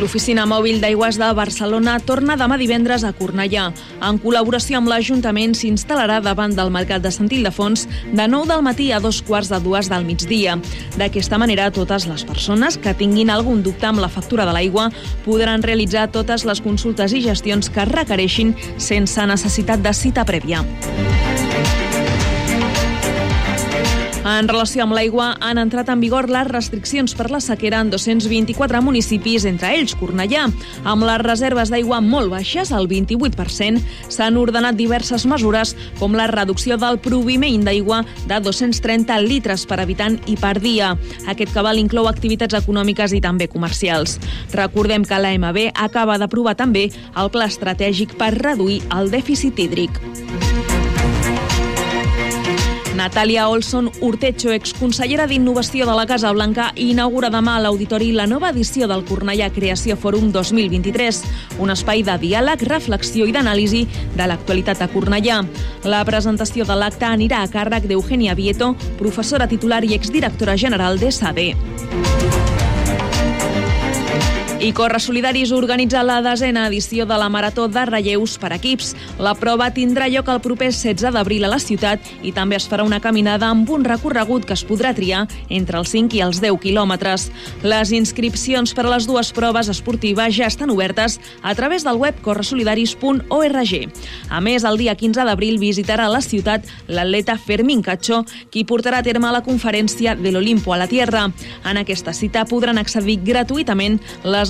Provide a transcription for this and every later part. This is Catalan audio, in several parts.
L'oficina mòbil d'aigües de Barcelona torna demà divendres a Cornellà. En col·laboració amb l'Ajuntament s'instal·larà davant del Mercat de Sant Ildefons de 9 del matí a dos quarts de dues del migdia. D'aquesta manera, totes les persones que tinguin algun dubte amb la factura de l'aigua podran realitzar totes les consultes i gestions que requereixin sense necessitat de cita prèvia. En relació amb l'aigua, han entrat en vigor les restriccions per la sequera en 224 municipis, entre ells Cornellà. Amb les reserves d'aigua molt baixes, al 28%, s'han ordenat diverses mesures, com la reducció del proviment d'aigua de 230 litres per habitant i per dia. Aquest cabal inclou activitats econòmiques i també comercials. Recordem que l'AMB acaba d'aprovar també el pla estratègic per reduir el dèficit hídric. Natàlia Olson Urtecho, exconsellera d'Innovació de la Casa Blanca, inaugura demà a l'Auditori la nova edició del Cornellà Creació Fòrum 2023, un espai de diàleg, reflexió i d'anàlisi de l'actualitat a Cornellà. La presentació de l'acte anirà a càrrec d'Eugènia Vieto, professora titular i exdirectora general de SADE. I Corre Solidaris organitza la desena edició de la Marató de Relleus per equips. La prova tindrà lloc el proper 16 d'abril a la ciutat i també es farà una caminada amb un recorregut que es podrà triar entre els 5 i els 10 quilòmetres. Les inscripcions per a les dues proves esportives ja estan obertes a través del web corresolidaris.org. A més, el dia 15 d'abril visitarà la ciutat l'atleta Fermín Cacho, qui portarà a terme la conferència de l'Olimpo a la Tierra. En aquesta cita podran accedir gratuïtament les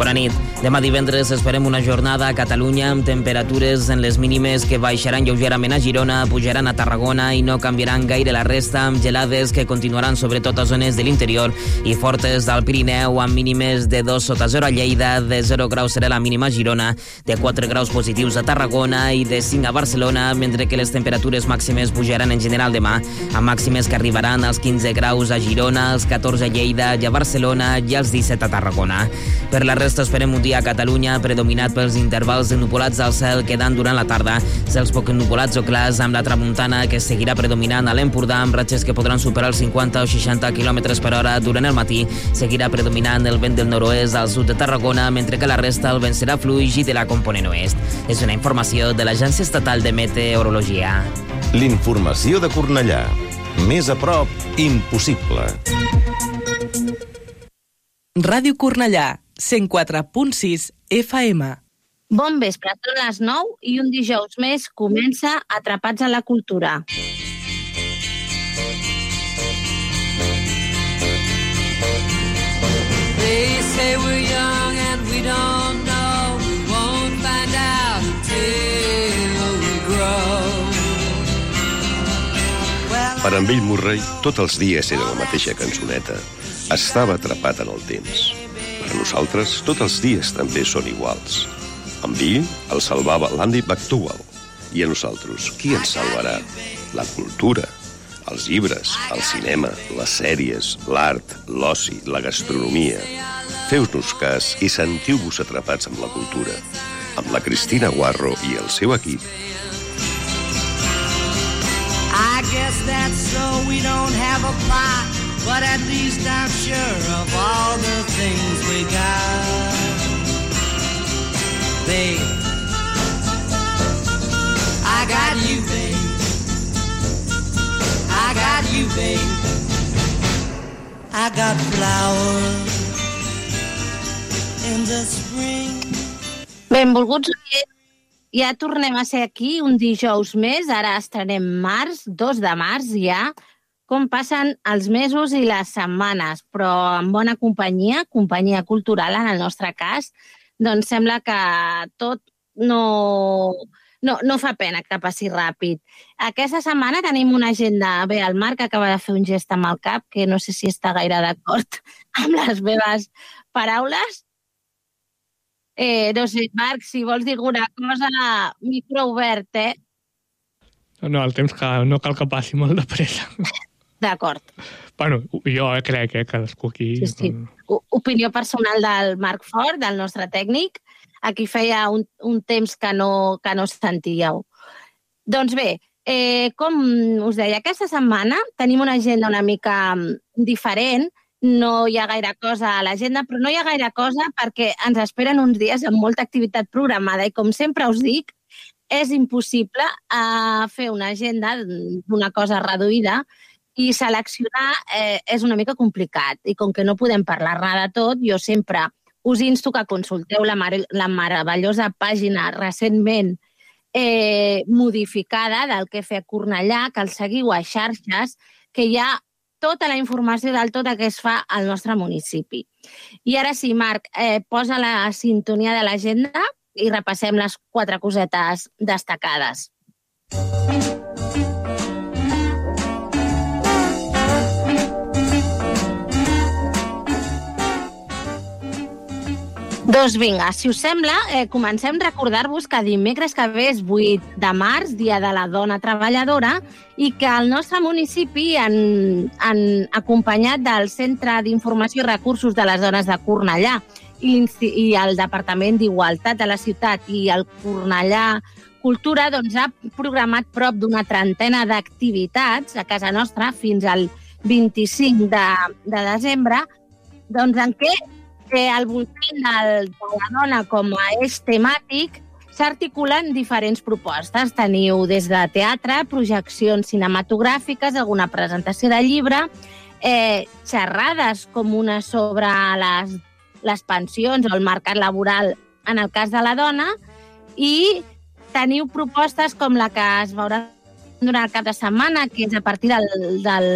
Bona nit. Demà divendres esperem una jornada a Catalunya amb temperatures en les mínimes que baixaran lleugerament a Girona, pujaran a Tarragona i no canviaran gaire la resta amb gelades que continuaran sobretot a zones de l'interior i fortes del Pirineu amb mínimes de 2 sota 0 a Lleida, de 0 graus serà la mínima a Girona, de 4 graus positius a Tarragona i de 5 a Barcelona, mentre que les temperatures màximes pujaran en general demà, amb màximes que arribaran als 15 graus a Girona, als 14 a Lleida i a Barcelona i als 17 a Tarragona. Per la resta resta esperem un dia a Catalunya predominat pels intervals de nupolats al cel quedant durant la tarda, cels poc nupolats o clars amb la tramuntana que seguirà predominant a l'Empordà amb ratxes que podran superar els 50 o 60 km per hora durant el matí. Seguirà predominant el vent del nord-oest al sud de Tarragona, mentre que la resta el vent serà fluix i de la component oest. És una informació de l'Agència Estatal de Meteorologia. L'informació de Cornellà. Més a prop, impossible. Ràdio Cornellà, 104.6 FM. Bon vespre, són les 9 i un dijous més comença Atrapats a la Cultura. They say we're young and we don't know. We won't find out until we grow. Per en Bill Murray, tots els dies era la mateixa cançoneta. Estava atrapat en el temps. Per nosaltres, tots els dies també són iguals. En Bill el salvava l'Andy McDougall. I a nosaltres, qui ens salvarà? La cultura, els llibres, el cinema, les sèries, l'art, l'oci, la gastronomia. Feu-nos cas i sentiu-vos atrapats amb la cultura. Amb la Cristina Guarro i el seu equip. I guess that's so we don't have a plot, but at least I'm sure of all the things we got. Babe, I got you, babe. I got you, babe. I got flowers in the spring. Benvolguts ja tornem a ser aquí un dijous més, ara estarem març, 2 de març ja, com passen els mesos i les setmanes, però amb bona companyia, companyia cultural en el nostre cas, doncs sembla que tot no, no, no fa pena que passi ràpid. Aquesta setmana tenim una agenda... Bé, el Marc acaba de fer un gest amb el cap, que no sé si està gaire d'acord amb les meves paraules. Eh, no sé, Marc, si vols dir alguna cosa, micro obert, eh? No, el temps que no cal que passi molt de pressa. D'acord. Bueno, jo crec que cadascú aquí... Sí, sí. O- Opinió personal del Marc Fort, del nostre tècnic. Aquí feia un, un temps que no, que no sentíeu. Doncs bé, eh, com us deia, aquesta setmana tenim una agenda una mica mm, diferent. No hi ha gaire cosa a l'agenda, però no hi ha gaire cosa perquè ens esperen uns dies amb molta activitat programada i, com sempre us dic, és impossible eh, fer una agenda d'una cosa reduïda i seleccionar eh, és una mica complicat. I com que no podem parlar-ne de tot, jo sempre us insto que consulteu la, mar la meravellosa pàgina recentment eh, modificada del que fer a Cornellà, que el seguiu a xarxes, que hi ha tota la informació del tot que es fa al nostre municipi. I ara sí, Marc, eh, posa la sintonia de l'agenda i repassem les quatre cosetes destacades. Doncs vinga, si us sembla, eh, comencem a recordar-vos que dimecres que ve és 8 de març, Dia de la Dona Treballadora, i que al nostre municipi, en, en acompanyat del Centre d'Informació i Recursos de les Dones de Cornellà i, i el Departament d'Igualtat de la ciutat i el Cornellà Cultura, doncs ha programat prop d'una trentena d'activitats a casa nostra fins al 25 de, de desembre, doncs en què que al voltant del, de la dona com a eix temàtic s'articulen diferents propostes. Teniu des de teatre, projeccions cinematogràfiques, alguna presentació de llibre, eh, xerrades com una sobre les, les pensions o el mercat laboral en el cas de la dona i teniu propostes com la que es veurà durant el cap de setmana, que és a partir del, del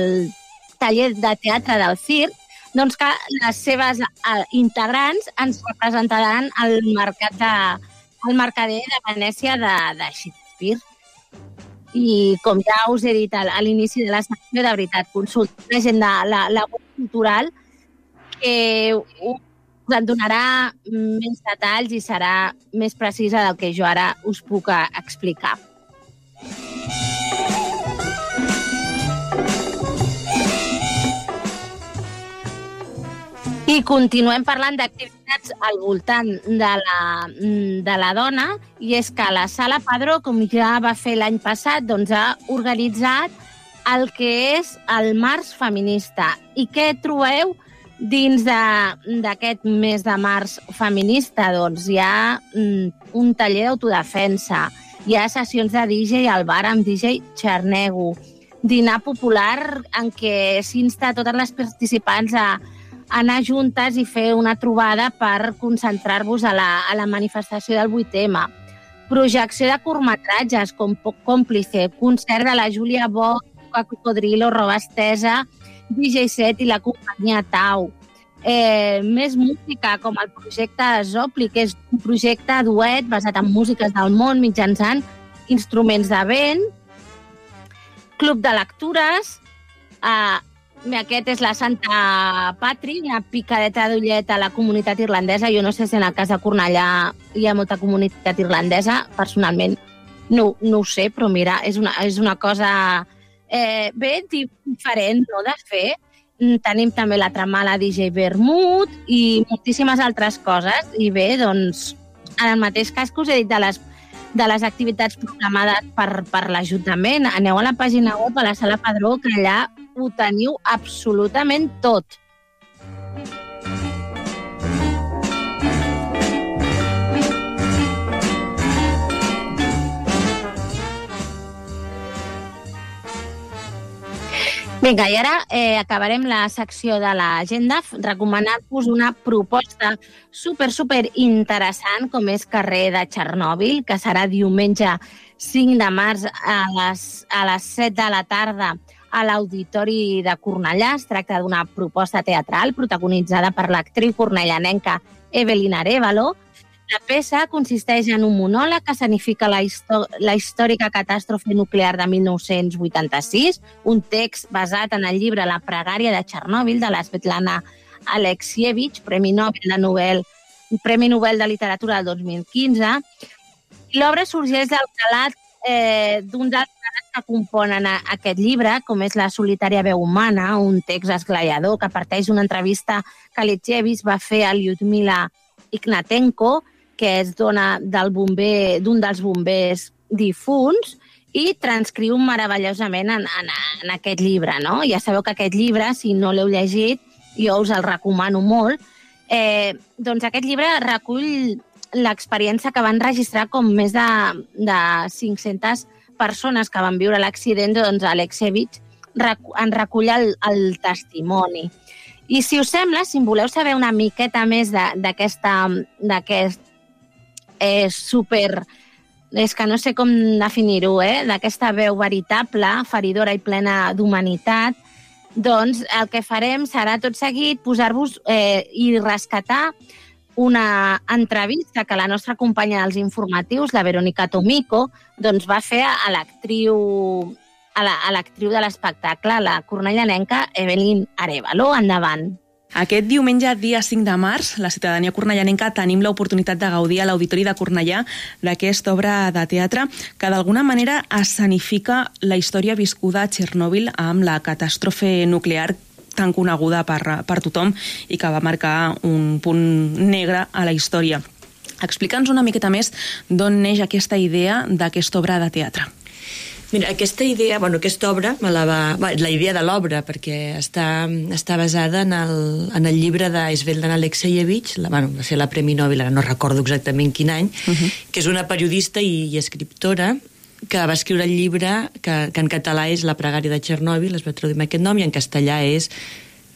taller de teatre del CIRC, doncs que les seves eh, integrants ens representaran al mercat de, al mercader de Venècia de, de Shakespeare. I com ja us he dit al- a l'inici de la secció, de veritat, consulta l'agenda, la, la web cultural, que us en donarà més detalls i serà més precisa del que jo ara us puc eh, explicar. I continuem parlant d'activitats al voltant de la, de la dona i és que la Sala Padró, com ja va fer l'any passat, doncs ha organitzat el que és el Març Feminista. I què trobeu dins d'aquest mes de març feminista? Doncs hi ha mm, un taller d'autodefensa, hi ha sessions de DJ al bar amb DJ Xarnego, dinar popular en què s'insta totes les participants a anar juntes i fer una trobada per concentrar-vos a, la, a la manifestació del 8M. Projecció de curtmetratges com Po- Còmplice, concert de la Júlia Bo, Cocodrilo, Roba Estesa, DJ Set i la companyia Tau. Eh, més música, com el projecte Zopli, que és un projecte duet basat en músiques del món mitjançant instruments de vent, Club de lectures, eh, aquest és la Santa Patri, una picadeta d'ullet a la comunitat irlandesa. Jo no sé si en el cas de Cornellà hi ha molta comunitat irlandesa. Personalment no, no ho sé, però mira, és una, és una cosa eh, bé diferent no, de fer. Mm, Tenim també la tramala DJ Vermut i moltíssimes altres coses. I bé, doncs, en el mateix cas que us he dit de les de les activitats programades per, per l'Ajuntament. Aneu a la pàgina web, a la Sala Padró, que allà ho teniu absolutament tot. Vinga, i ara eh, acabarem la secció de l'agenda recomanant-vos una proposta super, super interessant com és Carrer de Txernòbil, que serà diumenge 5 de març a les, a les 7 de la tarda a l'Auditori de Cornellà. Es tracta d'una proposta teatral protagonitzada per l'actriu cornellanenca Evelina Arevalo. La peça consisteix en un monòleg que significa la, la històrica catàstrofe nuclear de 1986, un text basat en el llibre La pregària de Txernòbil de la Svetlana Alexievich, Premi Nobel de Nobel, Premi Nobel de Literatura del 2015. L'obra sorgeix del calat eh, d'un dels cares que componen aquest llibre, com és La solitària veu humana, un text esglaiador que parteix d'una entrevista que Alexievich va fer a Lyudmila Ignatenko, que és dona del bomber d'un dels bombers difunts, i transcriu meravellosament en, en, en aquest llibre. No? Ja sabeu que aquest llibre, si no l'heu llegit, jo us el recomano molt, eh, doncs aquest llibre recull l'experiència que van registrar com més de, de 500 persones que van viure l'accident, doncs Alexevich en recull el, el testimoni. I si us sembla, si em voleu saber una miqueta més d'aquest eh, super... És que no sé com definir-ho, eh? D'aquesta veu veritable, feridora i plena d'humanitat, doncs el que farem serà tot seguit posar-vos eh, i rescatar una entrevista que la nostra companya dels informatius, la Verónica Tomico, doncs va fer a l'actriu a la, de l'espectacle, la cornellanenca Evelyn Arevalo. Endavant. Aquest diumenge, dia 5 de març, la ciutadania cornellanenca tenim l'oportunitat de gaudir a l'Auditori de Cornellà d'aquesta obra de teatre que d'alguna manera escenifica la història viscuda a Txernòbil amb la catàstrofe nuclear tan coneguda per, per tothom i que va marcar un punt negre a la història. Explica'ns una miqueta més d'on neix aquesta idea d'aquesta obra de teatre. Mira, aquesta idea, bueno, aquesta obra, me la, va, la idea de l'obra, perquè està, està basada en el, en el llibre d'Esveldan Alexeyevich, la, bueno, va ser la Premi Nobel, ara no recordo exactament quin any, uh -huh. que és una periodista i, i escriptora que va escriure el llibre que, que en català és La pregària de Txernòbil, es va traduir amb aquest nom, i en castellà és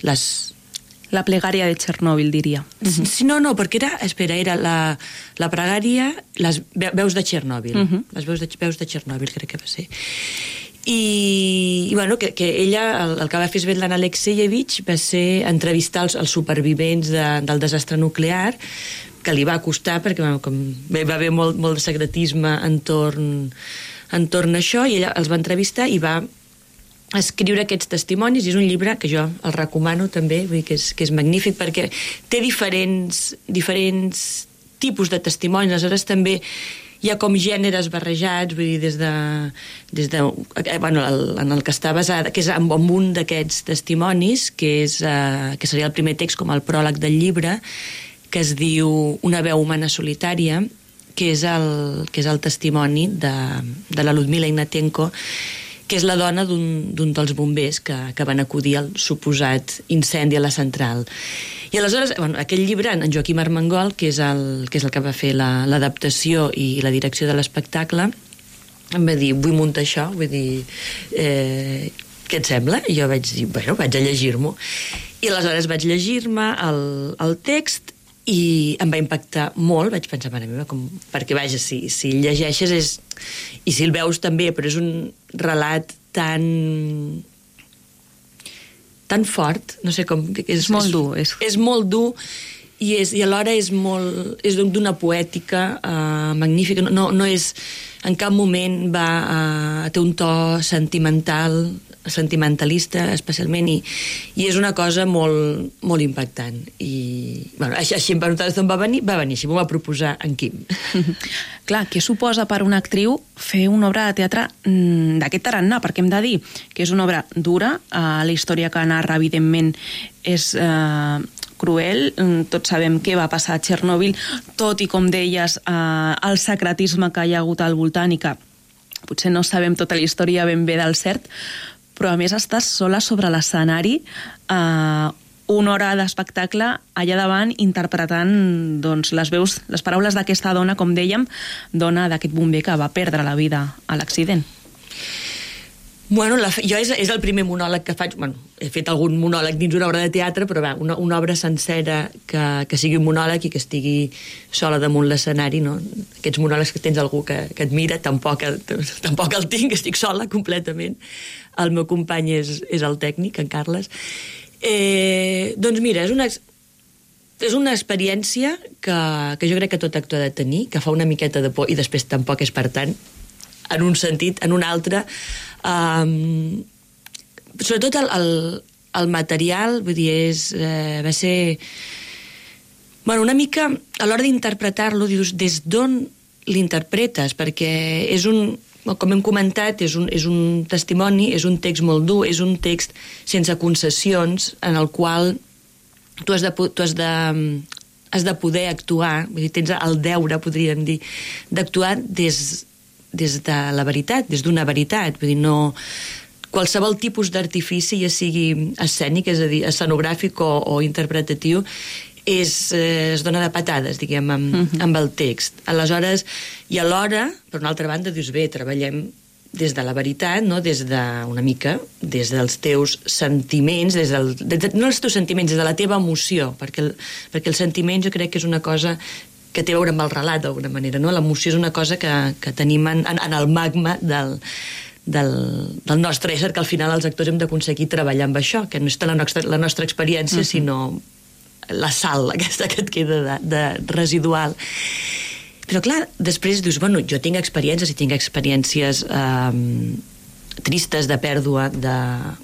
les, la plegària de Txernòbil, diria. -huh. Sí, no, no, perquè era, espera, era la, la pregària, les veus de Txernòbil, uh -huh. les veus de, veus de Txernòbil, crec que va ser. I, i bueno, que, que ella, el, el que va fer Svetlana Alexeyevich va ser entrevistar els, els supervivents de, del desastre nuclear, que li va costar, perquè bueno, com, va haver molt, molt de secretisme entorn, entorn a això, i ella els va entrevistar i va escriure aquests testimonis i és un llibre que jo el recomano també, vull dir que és, que és magnífic perquè té diferents, diferents tipus de testimonis, aleshores també hi ha com gèneres barrejats, vull dir, des de... Des de bueno, el, en el que està basada, que és amb, amb un d'aquests testimonis, que, és, eh, que seria el primer text com el pròleg del llibre, que es diu Una veu humana solitària, que és el, que és el testimoni de, de la Ludmila Ignatenko, que és la dona d'un dels bombers que, que van acudir al suposat incendi a la central. I aleshores, bueno, aquell llibre, en Joaquim Armengol, que és el que, és el que va fer l'adaptació la, i la direcció de l'espectacle, em va dir, vull muntar això, vull dir, eh, què et sembla? I jo vaig dir, bueno, vaig a llegir-m'ho. I aleshores vaig llegir-me el, el text i em va impactar molt, vaig pensar, mare meva, com... perquè vaja, si, si el llegeixes és... i si el veus també, però és un relat tan tan fort, no sé com... És, és molt dur. És, és molt dur i, és, i alhora és molt és d'una poètica uh, magnífica no, no és en cap moment va uh, té un to sentimental sentimentalista especialment i, i és una cosa molt, molt impactant i bueno, així, així per nosaltres va venir, va venir així, m'ho va proposar en Quim Clar, què suposa per una actriu fer una obra de teatre mm, d'aquest tarannà? Perquè hem de dir que és una obra dura, eh, la història que narra evidentment és eh, cruel. Mm, tots sabem què va passar a Txernòbil, tot i, com deies, eh, el secretisme que hi ha hagut al voltant i que potser no sabem tota la història ben bé del cert, però a més estàs sola sobre l'escenari eh, una hora d'espectacle allà davant interpretant doncs, les veus, les paraules d'aquesta dona, com dèiem, dona d'aquest bomber que va perdre la vida a l'accident. Bueno, la, jo és, és el primer monòleg que faig. Bueno, he fet algun monòleg dins una obra de teatre, però va, una, una obra sencera que, que sigui un monòleg i que estigui sola damunt l'escenari, no? Aquests monòlegs que tens algú que, que et mira, tampoc, tampoc el tinc, estic sola completament. El meu company és, és el tècnic, en Carles. Eh, doncs mira, és una, és una experiència que, que jo crec que tot actor ha de tenir, que fa una miqueta de por i després tampoc és per tant, en un sentit, en un altre. Um, sobretot el, el, el material, vull dir, és, eh, va ser... Bueno, una mica, a l'hora d'interpretar-lo, dius, des d'on l'interpretes? Perquè és un, com hem comentat, és un, és un testimoni, és un text molt dur, és un text sense concessions, en el qual tu has de, tu has de, has de poder actuar, vull dir, tens el deure, podríem dir, d'actuar des, des de la veritat, des d'una veritat, vull dir, no qualsevol tipus d'artifici, ja sigui escènic, és a dir, escenogràfic o, o interpretatiu, és, eh, es dona de patades, diguem, amb, uh -huh. amb el text. Aleshores, i alhora, per una altra banda, dius, bé, treballem des de la veritat, no? des de, una mica, des dels teus sentiments, des del, des de, no els teus sentiments, des de la teva emoció, perquè el, perquè el sentiment jo crec que és una cosa que té a veure amb el relat, d'alguna manera, no? L'emoció és una cosa que, que tenim en, en, en el magma del, del, del nostre ésser, que al final els actors hem d'aconseguir treballar amb això, que no és la nostra, la nostra experiència, uh -huh. sinó la sal aquesta que et queda de, de residual. Però clar, després dius, bueno, jo tinc experiències i tinc experiències eh, tristes de pèrdua, de...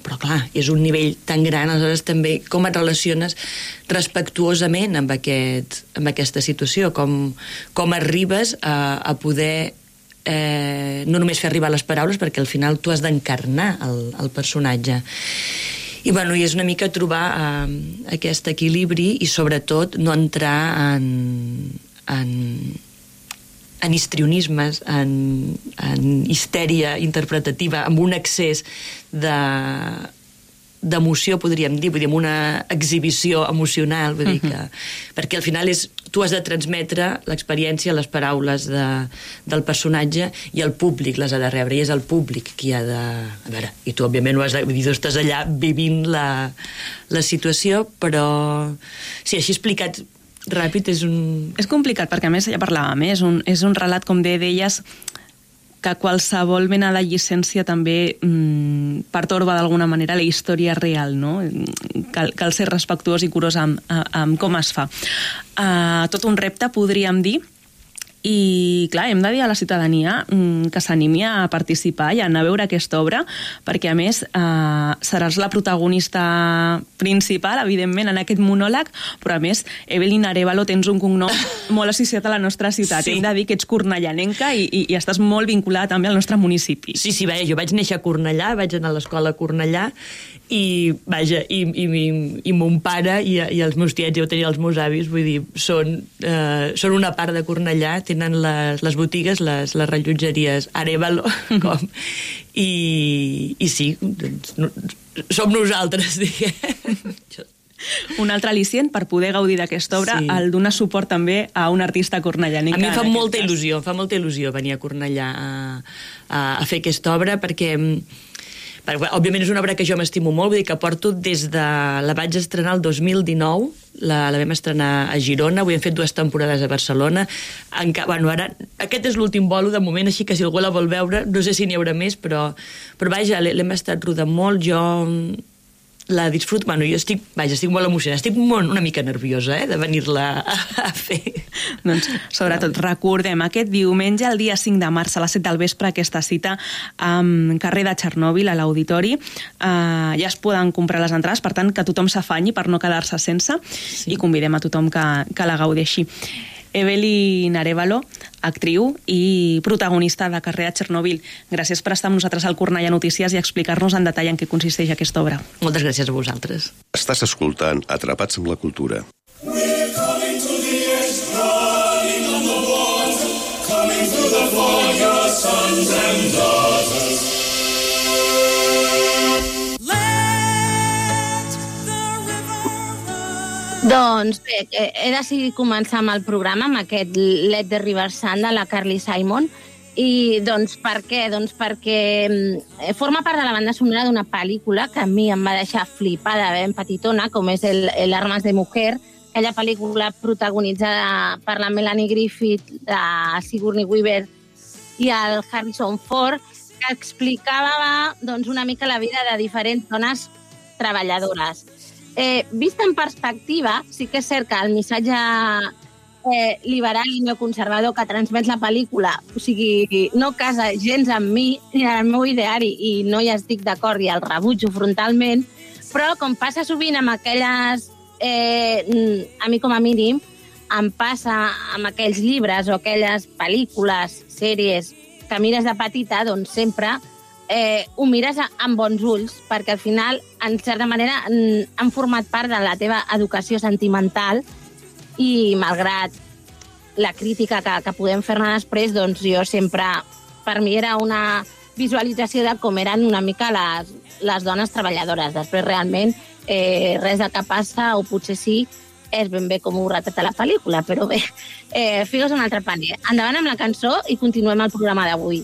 però clar, és un nivell tan gran, aleshores també com et relaciones respectuosament amb, aquest, amb aquesta situació, com, com arribes a, a poder eh, no només fer arribar les paraules, perquè al final tu has d'encarnar el, el personatge. I, bueno, i és una mica trobar eh, aquest equilibri i sobretot no entrar en, en, en histrionismes, en, en histèria interpretativa, amb un excés de d'emoció, podríem dir, vull dir, amb una exhibició emocional, vull dir que... Perquè al final és... Tu has de transmetre l'experiència, les paraules de, del personatge i el públic les ha de rebre, i és el públic qui ha de... A veure, i tu, òbviament, ho has de... Vull dir, tu estàs allà vivint la, la situació, però... Sí, així explicat ràpid és un... És complicat, perquè a més ja parlàvem, eh? és, un, és un relat, com de deies, que qualsevol mena de llicència també mm, pertorba d'alguna manera la història real, no? Cal, cal ser respectuós i curós amb, amb com es fa. Uh, tot un repte, podríem dir, i clar, hem de dir a la ciutadania mm, que s'animi a participar i a anar a veure aquesta obra, perquè a més eh, seràs la protagonista principal, evidentment, en aquest monòleg, però a més, Evelyn Arevalo, tens un cognom molt associat a la nostra ciutat. Sí. Hem de dir que ets cornellanenca i, i, i estàs molt vinculada també al nostre municipi. Sí, sí, bé, jo vaig néixer a Cornellà, vaig anar a l'escola a Cornellà i, vaja, i, i, i, i mon pare i, i els meus tiets, jo tenia els meus avis, vull dir, són, eh, són una part de Cornellà, tenen les, les botigues, les, les rellotgeries Arevalo, com, i, i sí, doncs, no, som nosaltres, diguem. Un altre al·licient per poder gaudir d'aquesta obra, sí. el donar suport també a un artista cornellanenca. A mi em fa molta cas. il·lusió, fa molta il·lusió venir a Cornellà a, a, a fer aquesta obra, perquè perquè, òbviament és una obra que jo m'estimo molt, vull dir que porto des de... La vaig estrenar el 2019, la, la vam estrenar a Girona, avui hem fet dues temporades a Barcelona. Enca, bueno, ara, aquest és l'últim bolo de moment, així que si algú la vol veure, no sé si n'hi haurà més, però, però vaja, l'hem estat rodant molt. Jo la disfruto... Bueno, jo estic, vaja, estic molt emocionada, estic molt, una mica nerviosa, eh, de venir-la a, a fer. Doncs, sobretot, recordem, aquest diumenge, el dia 5 de març, a les 7 del vespre, aquesta cita amb carrer de Txernòbil, a l'Auditori. Uh, ja es poden comprar les entrades, per tant, que tothom s'afanyi per no quedar-se sense, sí. i convidem a tothom que, que la gaudeixi. Evelyn Arevalo, actriu i protagonista de Carrera Txernòbil. Gràcies per estar amb nosaltres al Cornellà Notícies i explicar-nos en detall en què consisteix aquesta obra. Moltes gràcies a vosaltres. Estàs escoltant Atrapats amb la cultura. We're coming to the edge, running on the water, coming through the fog, your sons and daughters. Doncs bé, he decidit començar amb el programa, amb aquest Let the River Sand de la Carly Simon. I doncs per què? Doncs perquè mm, forma part de la banda sonora d'una pel·lícula que a mi em va deixar flipada ben petitona, com és el, el de Mujer, aquella pel·lícula protagonitzada per la Melanie Griffith, la Sigourney Weaver i el Harrison Ford, que explicava doncs, una mica la vida de diferents dones treballadores eh, vist en perspectiva, sí que és cert que el missatge eh, liberal i neoconservador que transmet la pel·lícula, o sigui, no casa gens amb mi ni amb el meu ideari i no hi estic d'acord i el rebutjo frontalment, però com passa sovint amb aquelles, eh, a mi com a mínim, em passa amb aquells llibres o aquelles pel·lícules, sèries que mires de petita, doncs sempre eh, ho mires amb bons ulls, perquè al final, en certa manera, han format part de la teva educació sentimental i malgrat la crítica que, que podem fer-ne després, doncs jo sempre, per mi era una visualització de com eren una mica les, les dones treballadores. Després, realment, eh, res del que passa, o potser sí, és ben bé com ho retrata la pel·lícula, però bé, eh, figues un altre paner. Endavant amb la cançó i continuem el programa d'avui.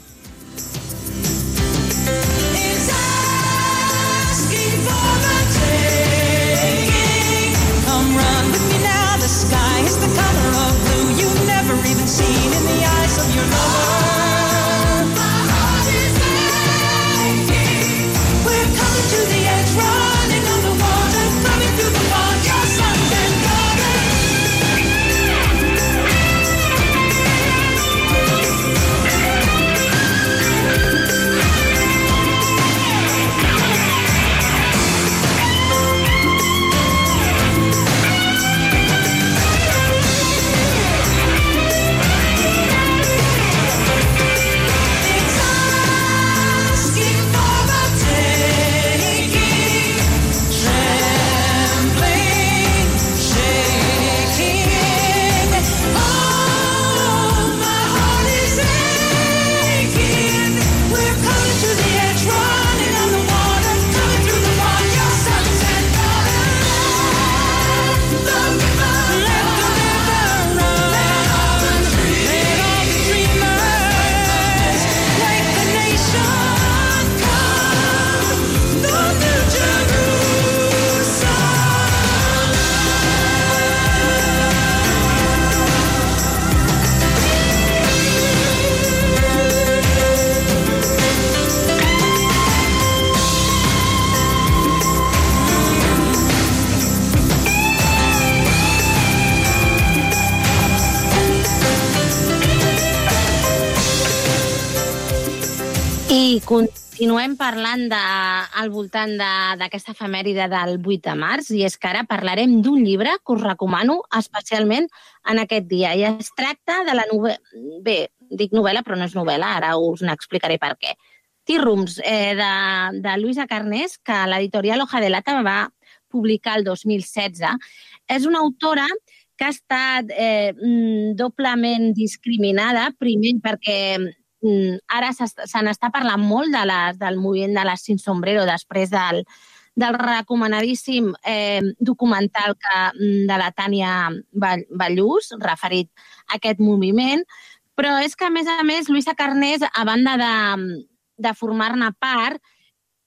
I continuem parlant de, al voltant de- d'aquesta efemèride del 8 de març, i és que ara parlarem d'un llibre que us recomano especialment en aquest dia. I es tracta de la novel·la... Bé, dic novel·la, però no és novel·la, ara us n'explicaré per què. Tea-Rooms, eh, de, de Luisa Carnés, que l'editorial Hoja de Lata va publicar el 2016. És una autora que ha estat eh, mm, doblement discriminada, primer perquè ara s'est- se n'està parlant molt de les, del moviment de les Sin Sombrero després del, del recomanadíssim eh, documental que, mm, de la Tània Ball- Ballús, referit a aquest moviment, però és que, a més a més, Luisa Carnés, a banda de, de formar-ne part,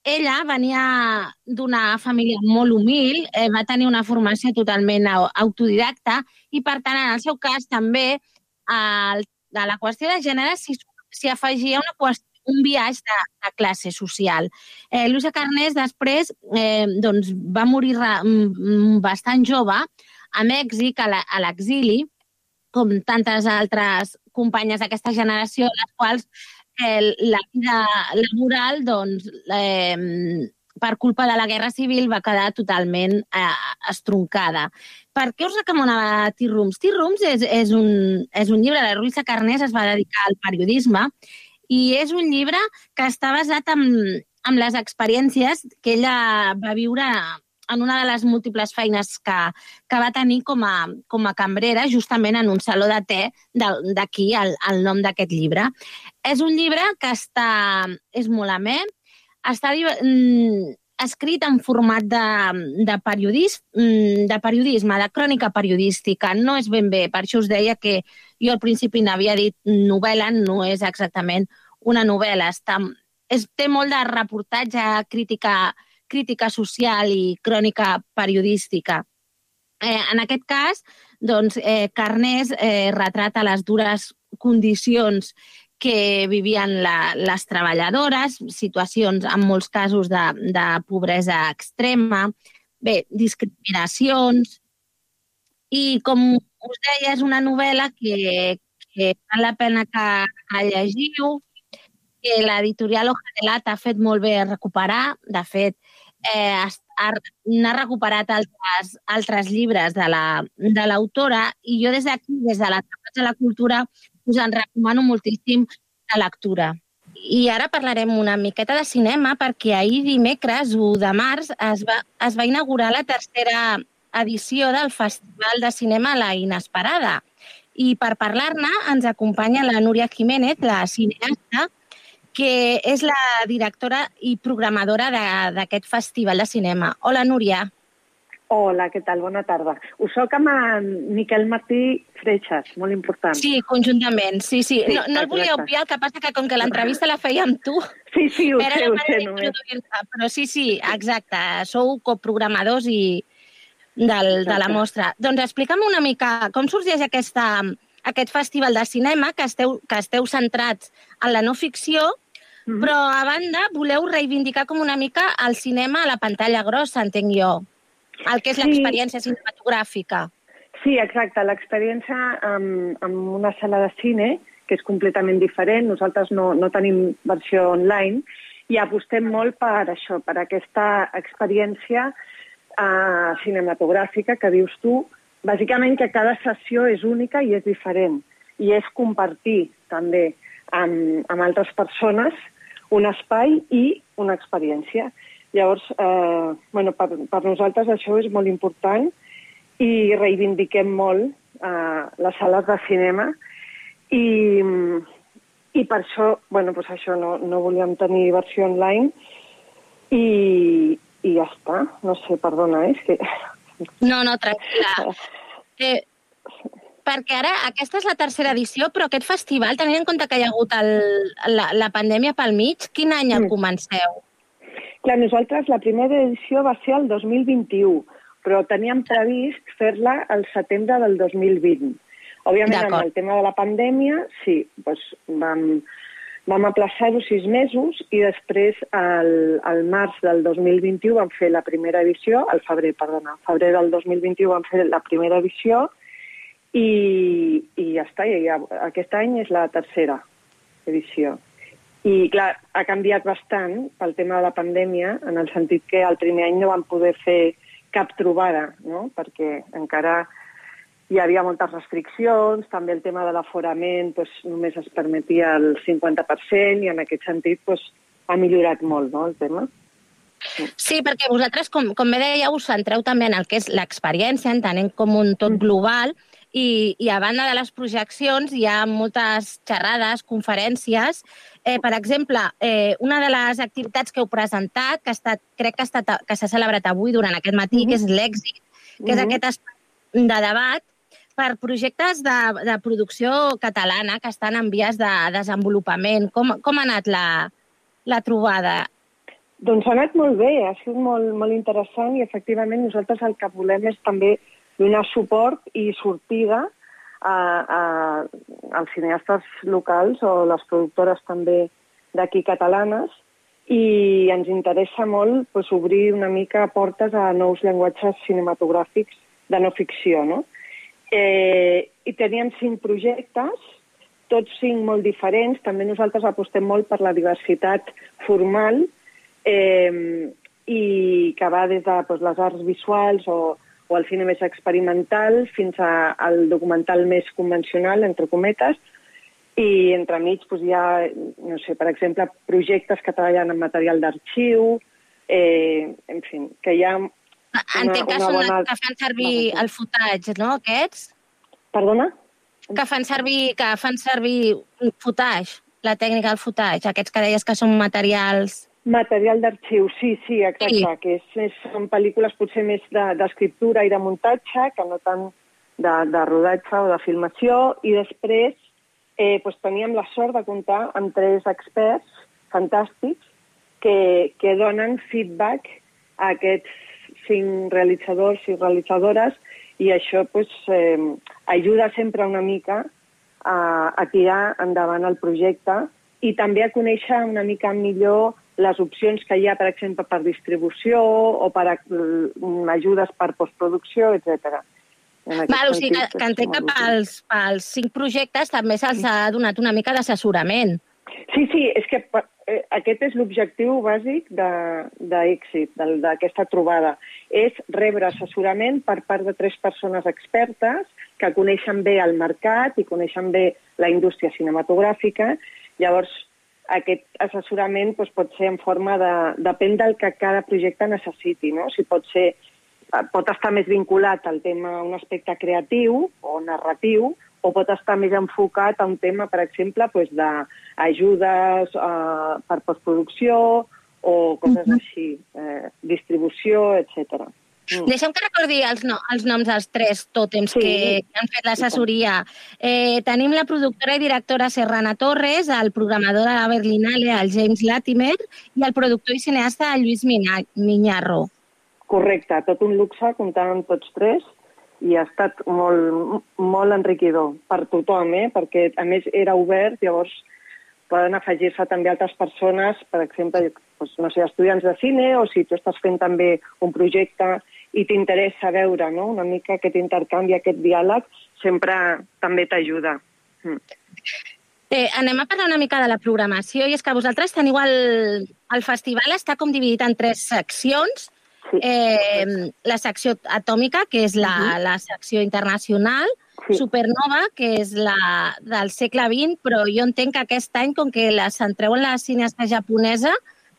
ella venia d'una família molt humil, eh, va tenir una formació totalment au- autodidacta i, per tant, en el seu cas, també al, a la qüestió de gènere s'hi s'hi afegia una qüestió un viatge de, de classe social. Eh, Luisa Carnés després eh, doncs, va morir mm, mm, bastant jove a Mèxic, a l'exili, com tantes altres companyes d'aquesta generació, les quals eh, la vida laboral, doncs, eh, per culpa de la Guerra Civil, va quedar totalment eh, estroncada. Per què us recomanava Tea Rooms? Tea Rooms és, és, un, és un llibre, la Ruiza Carnés es va dedicar al periodisme i és un llibre que està basat en, en les experiències que ella va viure en una de les múltiples feines que, que va tenir com a, com a cambrera, justament en un saló de te d'aquí, el, el nom d'aquest llibre. És un llibre que està, és molt amè, està mm, escrit en format de, de, periodis, mm, de periodisme, de crònica periodística. No és ben bé, per això us deia que jo al principi n'havia dit novel·la, no és exactament una novel·la. Està, és, té molt de reportatge, crítica, crítica social i crònica periodística. Eh, en aquest cas, doncs, eh, Carnés eh, retrata les dures condicions que vivien la, les treballadores, situacions en molts casos de, de pobresa extrema, bé, discriminacions, i com us deia, és una novel·la que, que val la pena que, que llegiu, que l'editorial Ojadelat ha fet molt bé recuperar. De fet, eh, n'ha recuperat altres, altres llibres de la- de l'autora. I jo des d'aquí, des de la Tapats de la Cultura, us en recomano moltíssim la lectura. I ara parlarem una miqueta de cinema perquè ahir dimecres, 1 de març, es va, es va inaugurar la tercera edició del Festival de Cinema La Inesperada. I per parlar-ne ens acompanya la Núria Jiménez, la cineasta, que és la directora i programadora d'aquest festival de cinema. Hola, Núria. Hola, què tal? Bona tarda. Us soc amb en Miquel Martí Freixas, molt important. Sí, conjuntament, sí, sí. Sí, No, no el volia exacte. obviar, el que passa que com que l'entrevista la feia amb tu... Sí, sí, ho era sé, ho sé, només. Però sí, sí, exacte. Sou coprogramadors i del, de la Exacte. mostra. Doncs explica'm una mica com sorgeix aquesta, aquest festival de cinema que esteu, que esteu centrats en la no ficció, Mhm. però a banda voleu reivindicar com una mica el cinema a la pantalla grossa, entenc jo. El que és Sí. l'experiència cinematogràfica. Sí, exacte. L'experiència amb, amb una sala de cine, que és completament diferent, nosaltres no, no tenim versió online, i apostem molt per això, per aquesta experiència uh, cinematogràfica que dius tu, bàsicament que cada sessió és única i és diferent, i és compartir també amb, amb altres persones un espai i una experiència. Llavors, eh, bueno, per, per nosaltres això és molt important i reivindiquem molt eh, les sales de cinema i, i per això, bueno, doncs això no, no volíem tenir versió online i, i ja està. No sé, perdona, eh, és que... No, no, tranquil·la. Eh, perquè ara aquesta és la tercera edició, però aquest festival, tenint en compte que hi ha hagut el, la, la pandèmia pel mig, quin any el Mm. comenceu? Clar, nosaltres la primera edició va ser el 2021, però teníem previst fer-la al setembre del 2020. Òbviament, amb el tema de la pandèmia, sí, doncs vam, vam aplaçar-ho sis mesos i després, al, al març del 2021, vam fer la primera edició, al febrer, perdona, al febrer del 2021 vam fer la primera edició i, i ja està, i ja, aquest any és la tercera edició. I, clar, ha canviat bastant pel tema de la pandèmia, en el sentit que el primer any no vam poder fer cap trobada, no? perquè encara hi havia moltes restriccions, també el tema de l'aforament doncs, només es permetia el 50% i en aquest sentit doncs, ha millorat molt no, el tema. Sí, perquè vosaltres, com, com bé dèieu, us centreu també en el que és l'experiència, entenent com un tot global, i, i a banda de les projeccions hi ha moltes xerrades, conferències. Eh, per exemple, eh, una de les activitats que heu presentat, que ha estat, crec que ha estat- que s'ha celebrat avui durant aquest matí, que és l'èxit, que és Mhm. aquest espai de debat per projectes de, de producció catalana que estan en vies de desenvolupament. Com, com ha anat la, la trobada? Doncs ha anat molt bé, ha sigut molt, molt interessant i efectivament nosaltres el que volem és també donar suport i sortida a, a, als cineastes locals o les productores també d'aquí catalanes i ens interessa molt doncs, obrir una mica portes a nous llenguatges cinematogràfics de no ficció. No? Eh, I teníem cinc projectes, tots cinc molt diferents. També nosaltres apostem molt per la diversitat formal eh, i que va des de doncs, les arts visuals o, o el cine més experimental fins a, al documental més convencional, entre cometes, i entremig doncs, hi ha, no sé, per exemple, projectes que treballen en material d'arxiu, eh, en fi, que hi ha Entenc que, una són bona- que fan servir el footage, no, aquests? Perdona? Que fan servir, que fan servir un footage, la tècnica del footage, aquests que deies que són materials... Material d'arxiu, sí, sí, exacte, Sí. que és, és, són pel·lícules potser més de- d'escriptura de, i de muntatge, que no tant de, de rodatge o de filmació, i després eh, doncs teníem la sort de comptar amb tres experts fantàstics que, que donen feedback a aquests cinc realitzadors i realitzadores. I això doncs, eh, ajuda sempre una mica a, a tirar endavant el projecte i també a conèixer una mica millor les opcions que hi ha, per exemple, per distribució o per mm, ajudes per postproducció, etc. Val, o sigui que, que entenc que pels, pels cinc projectes també se'ls ha donat una mica d'assessorament. Sí, sí, és que eh, aquest és l'objectiu bàsic de- d'èxit de, d'aquesta trobada. És rebre assessorament per part de tres persones expertes que coneixen bé el mercat i coneixen bé la indústria cinematogràfica. Llavors, aquest assessorament doncs, pot ser en forma de... Depèn del que cada projecte necessiti, no? Si pot ser eh, pot estar més vinculat al tema, a un aspecte creatiu o narratiu, o pot estar més enfocat a un tema, per exemple, doncs, d'ajudes eh, per postproducció o coses així, eh, distribució, etc. Mm. Deixa'm que recordi els, no, els noms dels tres tòtems Sí. que han fet l'assessoria. Eh, tenim la productora i directora Serrana Torres, el programador de la Berlinale, el James Latimer, i el productor i cineasta Lluís Miñarro. Correcte, tot un luxe comptar amb tots tres i ha estat molt, molt enriquidor per tothom, eh? perquè a més era obert, llavors poden afegir-se també altres persones, per exemple, doncs, no sé, estudiants de cine, o si tu estàs fent també un projecte i t'interessa veure no? una mica aquest intercanvi, aquest diàleg, sempre també t'ajuda. Mm. Eh, anem a parlar una mica de la programació, i és que vosaltres teniu el, el festival, està com dividit en tres seccions. Sí. Eh, la secció atòmica, que és la, Mhm. la secció internacional, Sí. Supernova, que és la del segle XX, però jo entenc que aquest any, com que la centreu en la cineasta japonesa,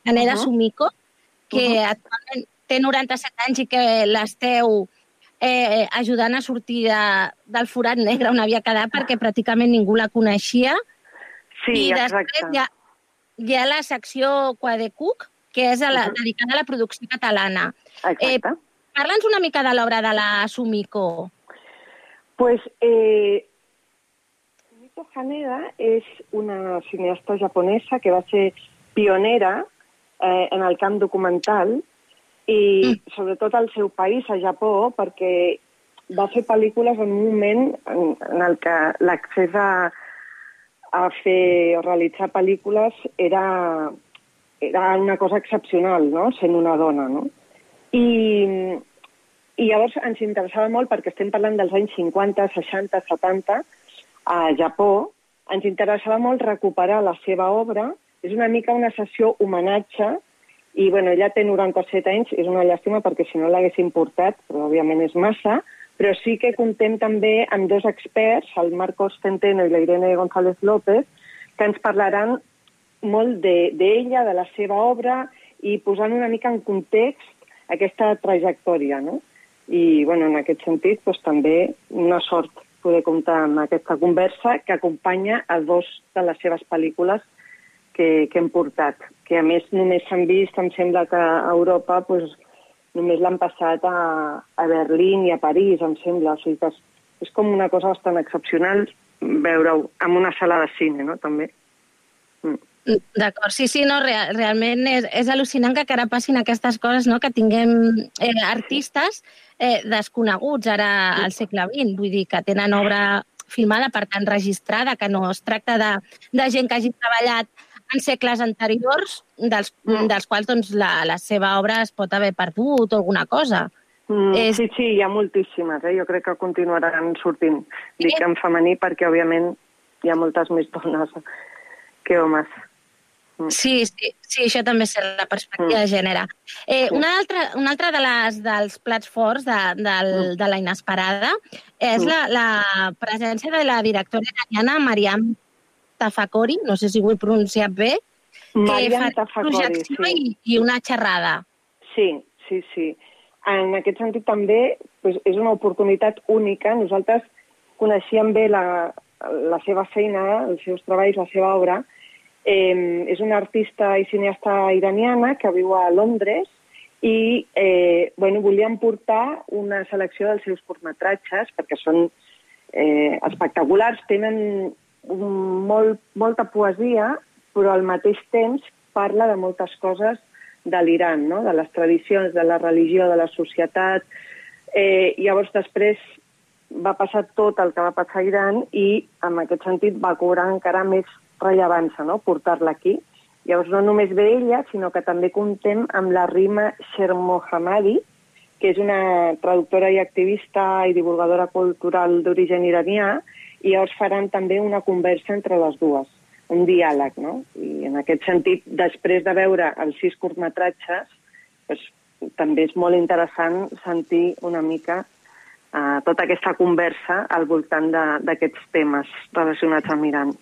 Kaneda Mhm. Sumiko, que Mhm. actualment té 97 anys i que l'esteu eh, ajudant a sortir de, del forat negre on havia quedat perquè pràcticament ningú la coneixia. Sí, I després exacte. hi ha, hi ha la secció Quadecuc, que és a la, Mhm. dedicada a la producció catalana. Exacte. Parla'ns una mica de l'obra de la Sumiko. Pues eh, Sumiko Haneda és una cineasta japonesa que va ser pionera eh, en el camp documental i sobretot al seu país, a Japó, perquè va fer pel·lícules en un moment en, en el que l'accés a, a fer o realitzar pel·lícules era, era una cosa excepcional, no?, sent una dona, no? I, i llavors ens interessava molt, perquè estem parlant dels anys 50, 60, 70, a Japó, ens interessava molt recuperar la seva obra. És una mica una sessió homenatge, i bueno, ella té 97 anys, és una llàstima perquè si no l'haguéssim portat, però òbviament és massa, però sí que contem també amb dos experts, el Marcos Centeno i la Irene González López, que ens parlaran molt de- d'ella, de, de la seva obra, i posant una mica en context aquesta trajectòria, no? I, bueno, en aquest sentit, doncs, també una sort poder comptar amb aquesta conversa que acompanya a dos de les seves pel·lícules que, que hem portat, que a més només s'han vist, em sembla que a Europa doncs, només l'han passat a, a Berlín i a París, em sembla. O sigui que és, és com una cosa bastant excepcional veure-ho en una sala de cine, no?, també. Mm. D'acord, sí, sí, no, real, realment és, és al·lucinant que encara passin aquestes coses, no? que tinguem eh, artistes eh, desconeguts ara al segle XX, vull dir que tenen obra filmada, per tant registrada, que no es tracta de, de gent que hagi treballat en segles anteriors, dels, Mm. dels quals doncs, la, la seva obra es pot haver perdut o alguna cosa. Mm, És- Sí, sí, hi ha moltíssimes, eh? jo crec que continuaran sortint. Dic en femení perquè, òbviament, hi ha moltes més dones que homes. Sí, sí, sí, això també és la perspectiva Mm. de gènere. Eh, una, altra, una altra de les, dels plats forts de, del, de la inesperada és Mm. la, la presència de la directora iraniana Mariam Tafakori, no sé si ho he pronunciat bé, Mariam que fa projecció sí. i, i una xerrada. Sí, sí, sí. En aquest sentit també doncs, és una oportunitat única. Nosaltres coneixíem bé la, la seva feina, els seus treballs, la seva obra. Eh, és una artista i cineasta iraniana que viu a Londres i eh, bueno, volíem portar una selecció dels seus curtmetratges perquè són eh, espectaculars, tenen molt, molta poesia, però al mateix temps parla de moltes coses de l'Iran, no? de les tradicions, de la religió, de la societat. Eh, llavors, després va passar tot el que va passar a Iran i, en aquest sentit, va cobrar encara més rellevància no? portar-la aquí. Llavors, no només ve ella, sinó que també comptem amb la Rima Shermohammadi, que és una traductora i activista i divulgadora cultural d'origen iranià, i llavors faran també una conversa entre les dues, un diàleg, no? I en aquest sentit, després de veure els sis curtmetratges, doncs, també és molt interessant sentir una mica eh, tota aquesta conversa al voltant d'aquests temes relacionats amb Iran.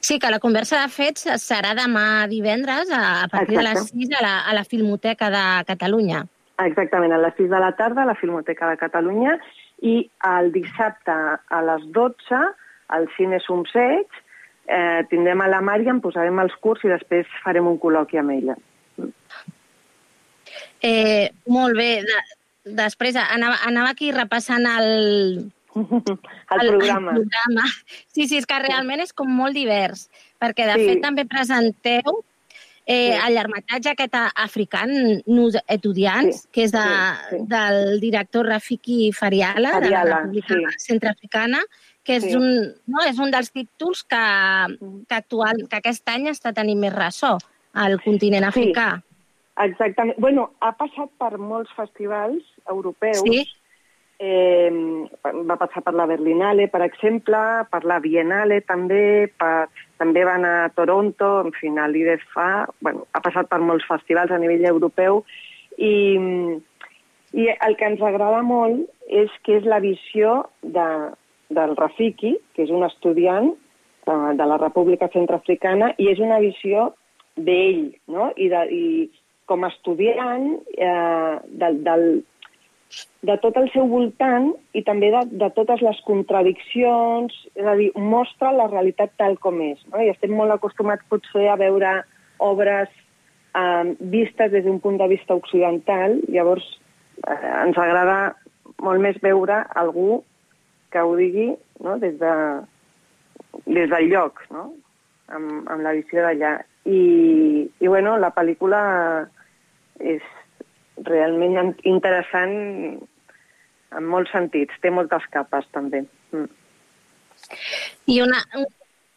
Sí, que la conversa, de fet, serà demà divendres a, a partir de les Exacte. 6 a la, a la Filmoteca de Catalunya. Exactament, a les 6 de la tarda a la Filmoteca de Catalunya i el dissabte a les 12 al Cine Somseig eh, tindrem a la Mària, posarem els curs i després farem un col·loqui amb ella. Eh, molt bé. De, després anava, anava aquí repassant el, el, programa. El programa. Sí, sí, és que realment és com molt divers, perquè de Sí. fet també presenteu eh, Sí. el llargmetratge aquest african, Nus Etudiants, Sí, que és de, sí, sí. del director Rafiki Fariala, de la Fariala, República sí. Centroafricana, que és, Sí. un, no, és un dels títols que, que, actual, que aquest any està tenint més ressò al continent Sí. africà. Exactament. Bueno, ha passat per molts festivals europeus. Sí. Eh, va passar per la Berlinale, per exemple, per la Biennale també, per, també va anar a Toronto, en fi, a l'IDFA, bueno, ha passat per molts festivals a nivell europeu i, i el que ens agrada molt és que és la visió de, del Rafiki, que és un estudiant eh, de la República Centroafricana, i és una visió d'ell, no? I, de, i com a estudiant eh, del, del, de tot el seu voltant i també de, de totes les contradiccions, és a dir, mostra la realitat tal com és. No? I estem molt acostumats potser a veure obres eh, vistes des d'un punt de vista occidental, llavors eh, ens agrada molt més veure algú que ho digui no? des, de, des del lloc, no? amb, amb la visió d'allà. I, I, bueno, la pel·lícula és realment in- interessant en molts sentits. Té moltes capes, també. Mm. I una,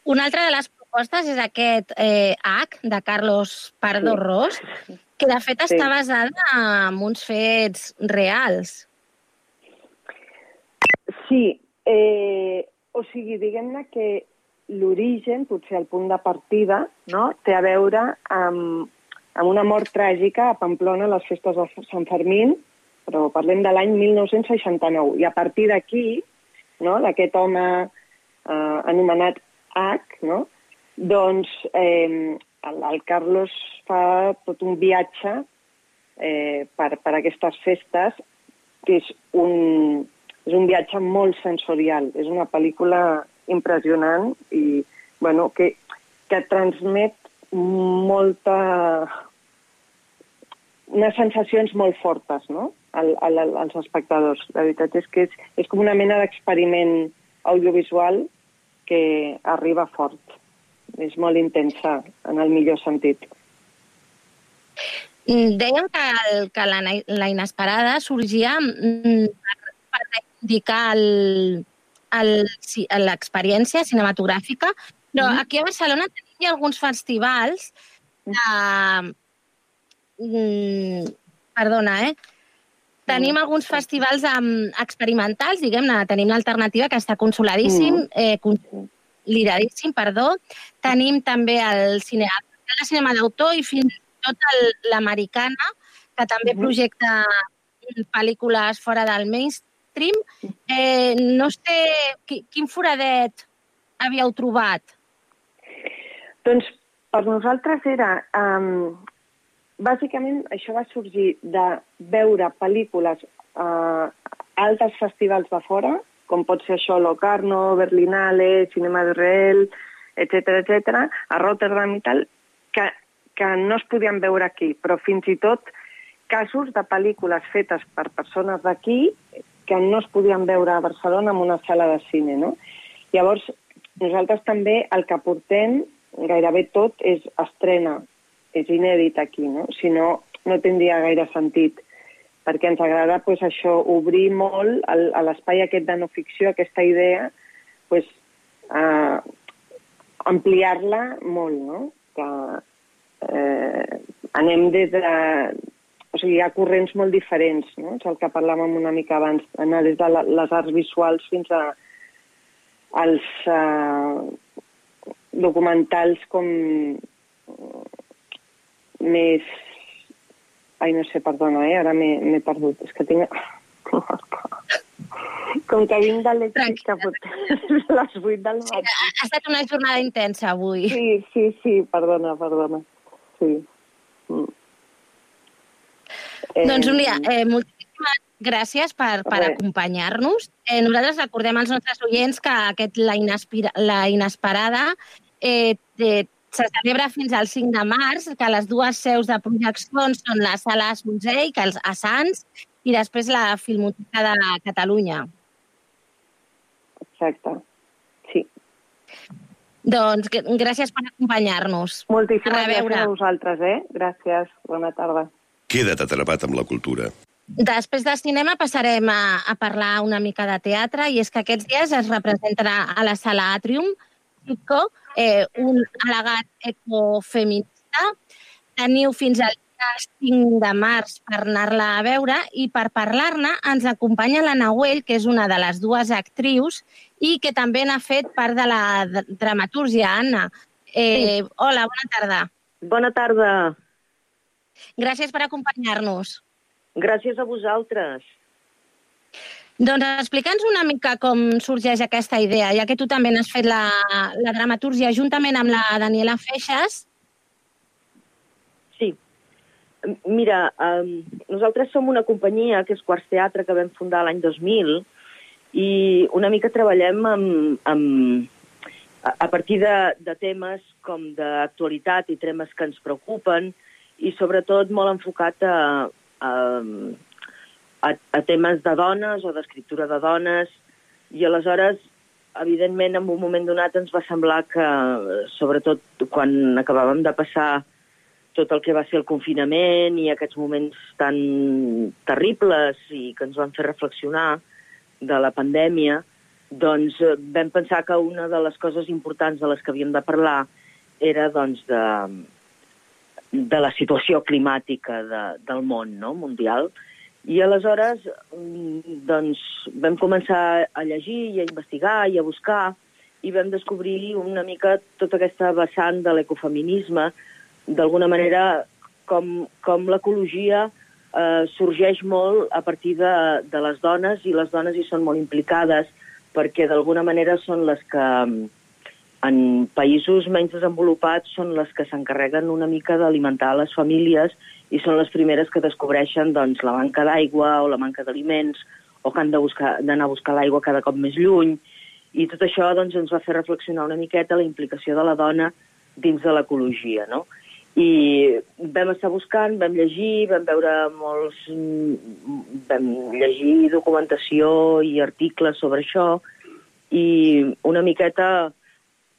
una altra de les propostes és aquest eh, H de Carlos Pardo Sí. Ros, que de fet Sí. està basada en uns fets reals. Sí, eh, o sigui, diguem-ne que l'origen, potser el punt de partida, no? té a veure amb, amb una mort tràgica a Pamplona a les festes de Sant Fermín, però parlem de l'any 1969. I a partir d'aquí, no? d'aquest home eh, anomenat H, no? doncs eh, el, el Carlos fa tot un viatge eh, per, per aquestes festes, que és un, és un viatge molt sensorial. És una pel·lícula impressionant i bueno, que, que transmet molta unes sensacions molt fortes no? al, al, als espectadors. La veritat és que és, és com una mena d'experiment audiovisual que arriba fort. És molt intensa, en el millor sentit. Mm, Dèiem que, el, que la, la inesperada sorgia mm, per, per si- l'experiència cinematogràfica, però Mhm. aquí a Barcelona tenim alguns festivals de... Mm, perdona, eh? Tenim alguns festivals um, experimentals, diguem-ne. Tenim l'alternativa, que està consoladíssim, Mm. eh, consolidadíssim, perdó. Tenim també el cine, el cinema d'autor i fins i tot l'americana, que també Mhm. projecta pel·lícules fora del mainstream. Eh, no sé qui, quin foradet havíeu trobat. Doncs per nosaltres era... Um, bàsicament això va sorgir de veure pel·lícules a altres festivals de fora, com pot ser això Locarno, Berlinale, Cinema d'Israel, etc etc, a Rotterdam i tal, que, que no es podien veure aquí, però fins i tot casos de pel·lícules fetes per persones d'aquí que no es podien veure a Barcelona en una sala de cine, no? Llavors, nosaltres també el que portem, gairebé tot, és estrena, és inèdit aquí, no? Si no, no tindria gaire sentit, perquè ens agrada pues, això, obrir molt el, a l'espai aquest de no ficció, aquesta idea, pues, uh, ampliar-la molt, no? Que, eh, anem des de... O sigui, hi ha corrents molt diferents, no? És el que parlàvem una mica abans, anar des de la, les arts visuals fins a als eh, documentals com més... Ai, no sé, perdona, eh? Ara m'he perdut. És que tinc... Com que vinc de l'èxit que pot les 8 del matí. Ha estat una jornada intensa avui. Sí, sí, sí, perdona, perdona. Sí. Mm. Doncs, Júlia, eh, moltíssimes gràcies per, per acompanyar-nos. Eh, nosaltres recordem als nostres oients que aquest La, Inespira, la Inesperada eh, eh, se celebra fins al 5 de març, que les dues seus de projeccions són la Sala Sonzell, que els a Sants, i després la Filmoteca de Catalunya. Exacte. Sí. Doncs gràcies per acompanyar-nos. Moltíssimes gràcies a vosaltres, eh? Gràcies. Bona tarda. Queda't atrapat amb la cultura. Després de cinema passarem a, a parlar una mica de teatre i és que aquests dies es representarà a la sala Atrium Pico, eh, un al·legat ecofeminista. Teniu fins al dia 5 de març per anar-la a veure i per parlar-ne ens acompanya la Nahuel, que és una de les dues actrius i que també n'ha fet part de la dramatúrgia, Anna. Eh, Sí. Hola, bona tarda. Bona tarda. Gràcies per acompanyar-nos. Gràcies a vosaltres. Doncs explica'ns una mica com sorgeix aquesta idea, ja que tu també n'has fet la, la dramatúrgia juntament amb la Daniela Feixas. Sí. Mira, um, nosaltres som una companyia que és Quarts Teatre que vam fundar l'any 2000 i una mica treballem amb, amb, a, a partir de, de temes com d'actualitat i temes que ens preocupen i sobretot molt enfocat a, a, a, a temes de dones o d'escriptura de dones. I aleshores evidentment en un moment donat ens va semblar que sobretot quan acabàvem de passar tot el que va ser el confinament i aquests moments tan terribles i que ens van fer reflexionar de la pandèmia, doncs eh, vam pensar que una de les coses importants de les que havíem de parlar era doncs, de, de la situació climàtica de, del món no? mundial. I aleshores mm, doncs, vam començar a llegir i a investigar i a buscar i vam descobrir una mica tota aquesta vessant de l'ecofeminisme, d'alguna manera com, com l'ecologia eh, sorgeix molt a partir de, de les dones i les dones hi són molt implicades perquè d'alguna manera són les que en països menys desenvolupats són les que s'encarreguen una mica d'alimentar les famílies i són les primeres que descobreixen doncs, la manca d'aigua o la manca d'aliments o que han d'anar a buscar l'aigua cada cop més lluny. I tot això doncs, ens va fer reflexionar una miqueta la implicació de la dona dins de l'ecologia, no? I vam estar buscant, vam llegir, vam veure molts... vam llegir documentació i articles sobre això i una miqueta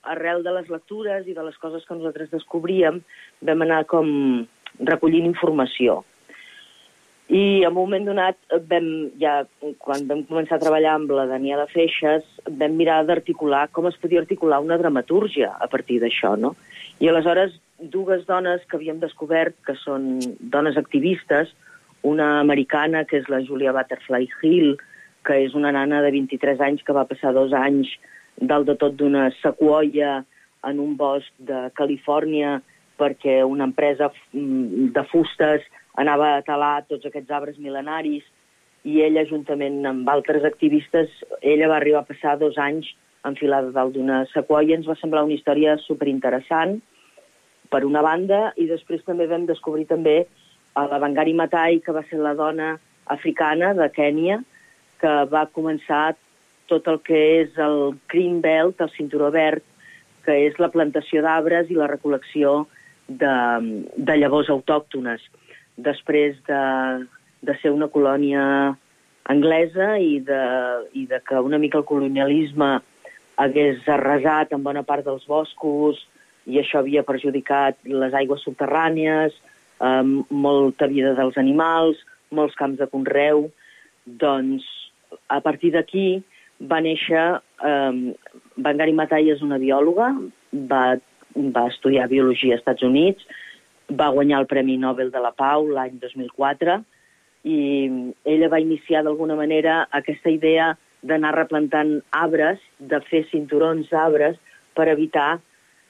arrel de les lectures i de les coses que nosaltres descobríem, vam anar com recollint informació. I en un moment donat, vam, ja, quan vam començar a treballar amb la Daniela Feixes, vam mirar d'articular com es podia articular una dramatúrgia a partir d'això, no? I aleshores, dues dones que havíem descobert, que són dones activistes, una americana, que és la Julia Butterfly Hill, que és una nana de 23 anys que va passar dos anys dalt de tot d'una sequoia en un bosc de Califòrnia perquè una empresa mm, de fustes anava a talar tots aquests arbres milenaris i ella, juntament amb altres activistes, ella va arribar a passar dos anys enfilada dalt d'una sequoia. Ens va semblar una història superinteressant, per una banda, i després també vam descobrir també a la Bangari Matai, que va ser la dona africana de Kènia, que va començar tot el que és el Green Belt, el cinturó verd, que és la plantació d'arbres i la recol·lecció de, de llavors autòctones. Després de, de ser una colònia anglesa i de, i de que una mica el colonialisme hagués arrasat en bona part dels boscos i això havia perjudicat les aigües subterrànies, eh, molta vida dels animals, molts camps de conreu, doncs a partir d'aquí va néixer... Eh, Bangari Matai és una biòloga, va, va estudiar biologia als Estats Units, va guanyar el Premi Nobel de la Pau l'any 2004 i ella va iniciar d'alguna manera aquesta idea d'anar replantant arbres, de fer cinturons d'arbres per evitar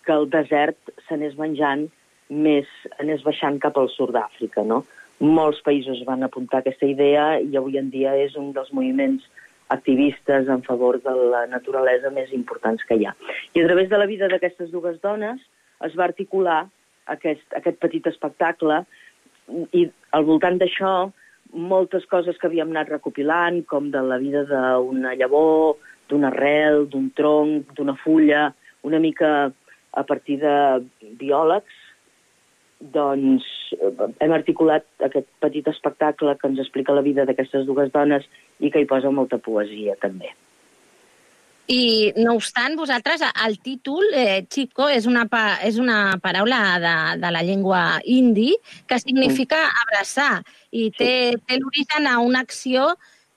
que el desert s'anés menjant més, anés baixant cap al sud d'Àfrica, no? Molts països van apuntar aquesta idea i avui en dia és un dels moviments activistes en favor de la naturalesa més importants que hi ha. I a través de la vida d'aquestes dues dones es va articular aquest, aquest petit espectacle i al voltant d'això moltes coses que havíem anat recopilant, com de la vida d'una llavor, d'una arrel, d'un tronc, d'una fulla, una mica a partir de biòlegs, doncs eh, hem articulat aquest petit espectacle que ens explica la vida d'aquestes dues dones i que hi posa molta poesia, també. I, no obstant, vosaltres, el títol, eh, Chico, és una, pa, és una paraula de, de la llengua indi que significa abraçar i té, té l'origen a una acció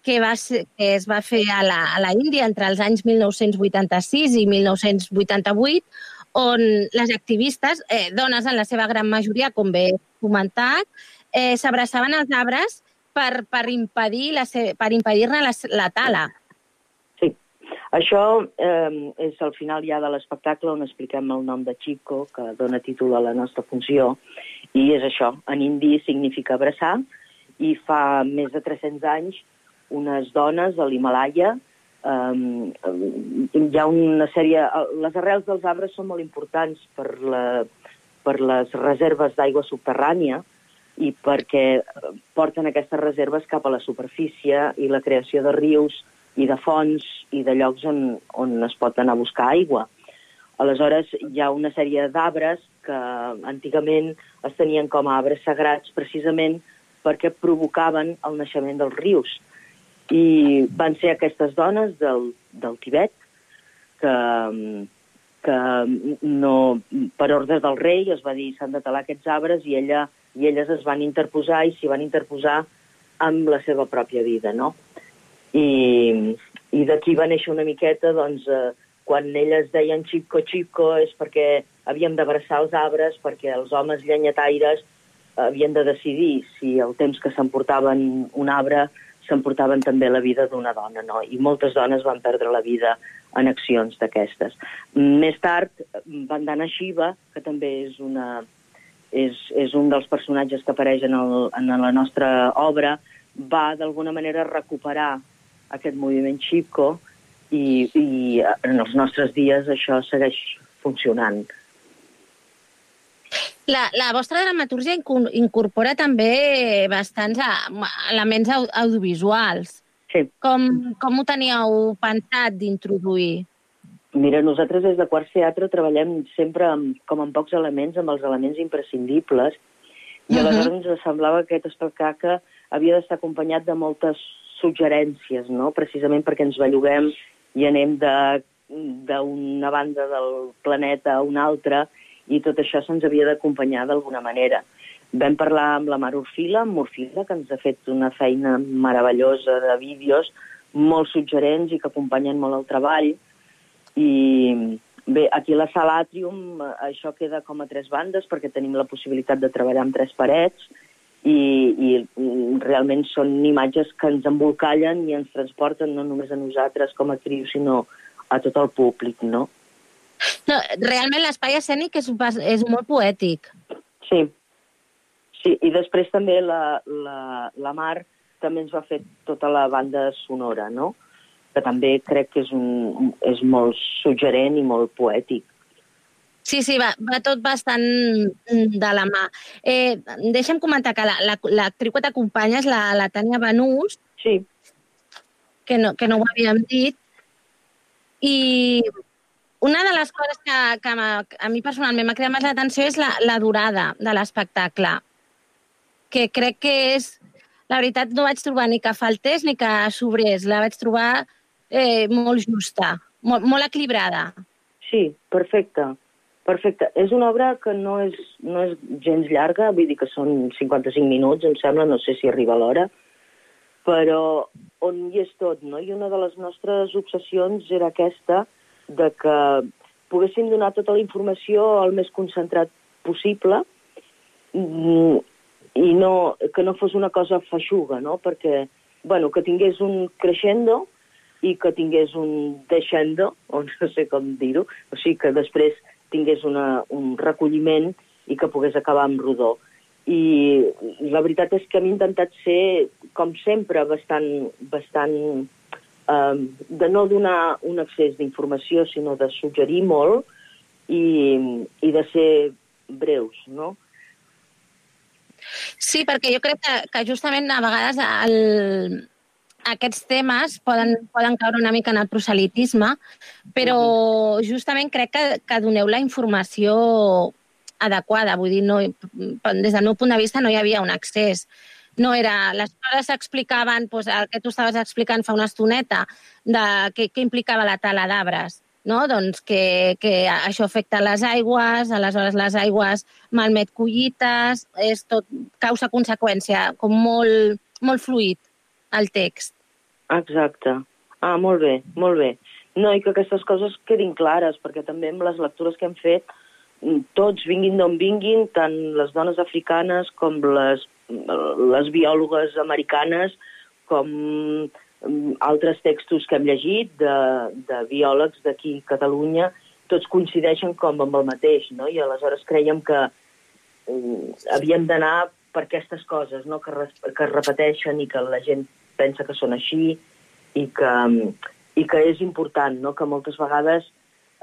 que, va ser, que es va fer a la, a la Índia entre els anys 1986 i 1988, on les activistes, eh, dones en la seva gran majoria, com bé comentat, eh, s'abraçaven als arbres per, per impedir la, se- per impedir-ne la, la tala. Això eh, és al final ja de l'espectacle on expliquem el nom de Chico, que dona títol a la nostra funció, i és això, en indi significa abraçar, i fa més de 300 anys unes dones a l'Himalaya eh, hi ha una sèrie... Les arrels dels arbres són molt importants per, la, per les reserves d'aigua subterrània i perquè porten aquestes reserves cap a la superfície i la creació de rius i de fonts i de llocs on, on es pot anar a buscar aigua. Aleshores, hi ha una sèrie d'arbres que antigament es tenien com a arbres sagrats precisament perquè provocaven el naixement dels rius. I van ser aquestes dones del, del Tibet que, que no, per ordre del rei es va dir s'han de talar aquests arbres i, ella, i elles es van interposar i s'hi van interposar amb la seva pròpia vida, no? I, i d'aquí va néixer una miqueta, doncs, eh, quan elles deien xico, xico, és perquè havíem d'abraçar els arbres, perquè els homes llenyataires havien de decidir si el temps que s'emportaven un arbre s'emportaven també la vida d'una dona, no? I moltes dones van perdre la vida en accions d'aquestes. Més tard, Vandana Shiva, que també és, una, és, és un dels personatges que apareix en, el, en la nostra obra, va d'alguna manera recuperar aquest moviment Chipko i, i en els nostres dies això segueix funcionant. La, la vostra dramatúrgia inco- incorpora també bastants elements au- audiovisuals. Sí. Com, com ho teníeu pensat d'introduir? Mira, nosaltres des de Quarts Teatre treballem sempre amb, com amb pocs elements, amb els elements imprescindibles, i Mhm. aleshores ens semblava que aquest espectacle havia d'estar acompanyat de moltes suggerències, no? precisament perquè ens belluguem i anem de- d'una banda del planeta a una altra, i tot això se'ns havia d'acompanyar d'alguna manera. Vam parlar amb la Mar Orfila, amb Orfila, que ens ha fet una feina meravellosa de vídeos, molt suggerents i que acompanyen molt el treball. I bé, aquí a la sala Atrium això queda com a tres bandes perquè tenim la possibilitat de treballar amb tres parets i, i realment són imatges que ens embolcallen i ens transporten no només a nosaltres com a actrius, sinó a tot el públic, no? No, realment l'espai escènic és, és molt poètic. Sí. Sí, i després també la, la, la Mar també ens va fer tota la banda sonora, no? Que també crec que és, un, és molt suggerent i molt poètic. Sí, sí, va, va tot bastant de la mà. Eh, deixa'm comentar que la- la- l'actriu que t'acompanya és la, la Tània Benús. Sí. Que no, que no ho havíem dit. I una de les coses que, que a mi personalment m'ha cridat més l'atenció és la, la durada de l'espectacle, que crec que és... La veritat, no vaig trobar ni que faltés ni que sobrés. La vaig trobar eh, molt justa, molt, molt equilibrada. Sí, perfecte. Perfecte. És una obra que no és, no és gens llarga, vull dir que són 55 minuts, em sembla, no sé si arriba l'hora, però on hi és tot, no? I una de les nostres obsessions era aquesta, de que poguéssim donar tota la informació el més concentrat possible mm, i no, que no fos una cosa feixuga, no? Perquè, bueno, que tingués un crescendo i que tingués un deixendo, o no sé com dir-ho, o sigui, que després tingués una, un recolliment i que pogués acabar amb rodó. I la veritat és que hem intentat ser, com sempre, bastant, bastant de no donar un accés d'informació, sinó de suggerir molt i, i de ser breus, no? Sí, perquè jo crec que, que justament a vegades el, aquests temes poden, poden caure una mica en el proselitisme, però justament crec que, que doneu la informació adequada. Vull dir, no, des del meu punt de vista no hi havia un accés. No era... Les coses s'explicaven, doncs, el que tu estaves explicant fa una estoneta, de què, què implicava la tala d'arbres no? doncs que, que això afecta les aigües, aleshores les aigües malmet collites, és tot causa-conseqüència, com molt, molt fluid el text. Exacte. Ah, molt bé, molt bé. No, i que aquestes coses quedin clares, perquè també amb les lectures que hem fet, tots, vinguin d'on vinguin, tant les dones africanes com les, les biòlogues americanes, com mm, altres textos que hem llegit de, de biòlegs d'aquí a Catalunya, tots coincideixen com amb el mateix, no? I aleshores creiem que mm, havíem d'anar per aquestes coses, no? que, res, que es repeteixen i que la gent pensa que són així i que, i que és important, no? que moltes vegades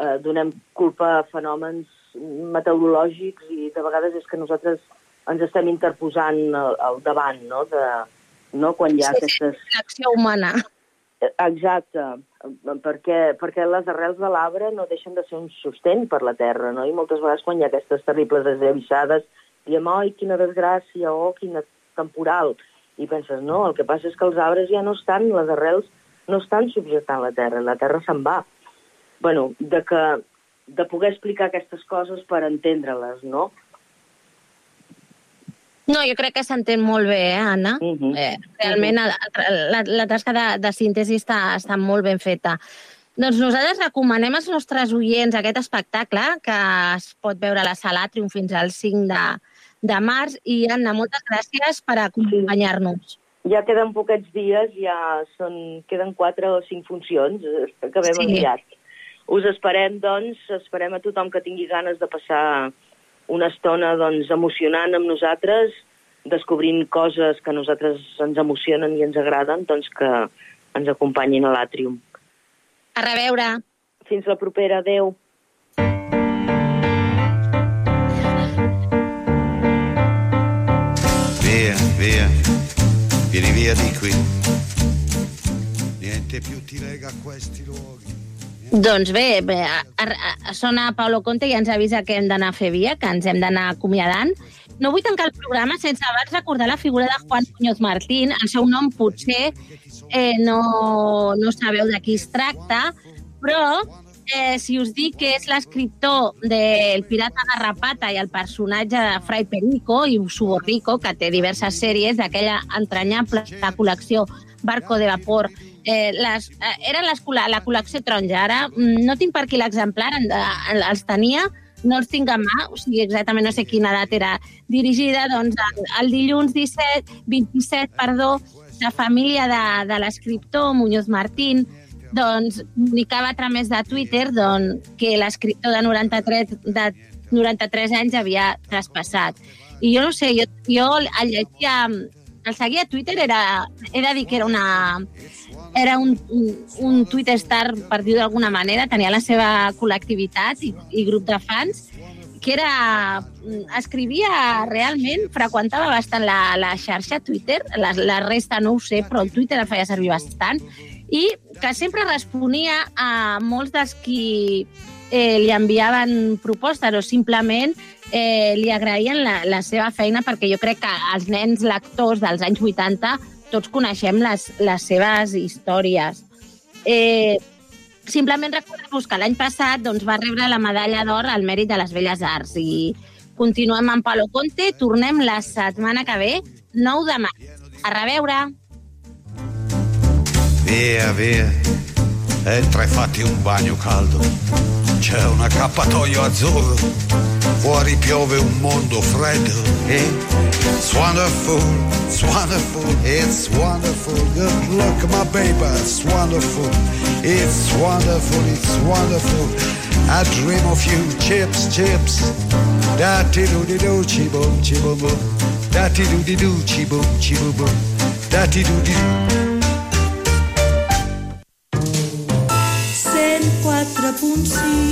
eh, donem culpa a fenòmens meteorològics i de vegades és que nosaltres ens estem interposant al, al davant, no? De, no? quan hi ha Sí, aquestes... l'acció humana. Exacte, perquè, perquè les arrels de l'arbre no deixen de ser un sostén per la terra, no? I moltes vegades quan hi ha aquestes terribles desavisades, diem, oi, quina desgràcia, oh, quina temporal. I penses, no, el que passa és que els arbres ja no estan, les arrels no estan subjectant la terra, la terra se'n va. bueno, de, que, de poder explicar aquestes coses per entendre-les, no? No, jo crec que s'entén molt bé, eh, Anna? Uh -huh. eh, realment la, la, la tasca de, de síntesi està, està molt ben feta. Doncs nosaltres recomanem als nostres oients aquest espectacle que es pot veure a la Sala Atrium fins al 5 de, de març i Anna, moltes gràcies per acompanyar-nos. Ja queden poquets dies, ja són, queden quatre o cinc funcions, eh, acabem Sí. sí. Us esperem, doncs, esperem a tothom que tingui ganes de passar una estona doncs, emocionant amb nosaltres, descobrint coses que a nosaltres ens emocionen i ens agraden, doncs que ens acompanyin a l'àtrium. A reveure. Fins la propera. Adéu. Via, via, vieni via di qui. Niente più ti lega a questi luoghi. Doncs bé, bé a, a, sona Paulo Conte i ens avisa que hem d'anar a fer via, que ens hem d'anar acomiadant. No vull tancar el programa sense abans recordar la figura de Juan Muñoz Martín. El seu nom potser eh, no, no sabeu de qui es tracta, però eh, si us dic que és l'escriptor del Pirata Garrapata i el personatge de Fray Perico i Suborrico, que té diverses sèries d'aquella entranyable col·lecció Barco de Vapor, eh, les, eh, eren les, la col·lecció taronja. Ara mm, no tinc per aquí l'exemplar, els tenia, no els tinc a mà, o sigui, exactament no sé quina edat era dirigida, doncs el, el dilluns 17, 27, perdó, la família de, de l'escriptor Muñoz Martín doncs, comunicava a través de Twitter doncs, que l'escriptor de 93, de 93 anys havia traspassat. I jo no sé, jo, jo el llegia, el seguia a Twitter, era, he de dir que era una, era un, un, un Twitter star, per dir d'alguna manera, tenia la seva col·lectivitat i, i grup de fans, que era... escrivia realment, freqüentava bastant la, la xarxa Twitter, la, la resta no ho sé, però el Twitter el feia servir bastant, i que sempre responia a molts dels qui eh, li enviaven propostes o simplement eh, li agraïen la, la seva feina perquè jo crec que els nens lectors dels anys 80 tots coneixem les, les seves històries. Eh, simplement recordar-vos que l'any passat doncs, va rebre la medalla d'or al mèrit de les Belles Arts i continuem amb Palo Conte, tornem la setmana que ve, 9 de maig. A reveure! Via, via. Entra e fatti un bagno caldo. C'è un accappatoio azzurro. Fuori piove un mondo freddo. Eh? It's wonderful, it's wonderful, it's wonderful. Good look, my baby, it's wonderful. It's wonderful, it's wonderful. I dream of you, chips, chips. Da ti do di do, chi boom, chi boom boom. Da ti do di do, chi boom, chi boom boom. Da ti do di do. 104.6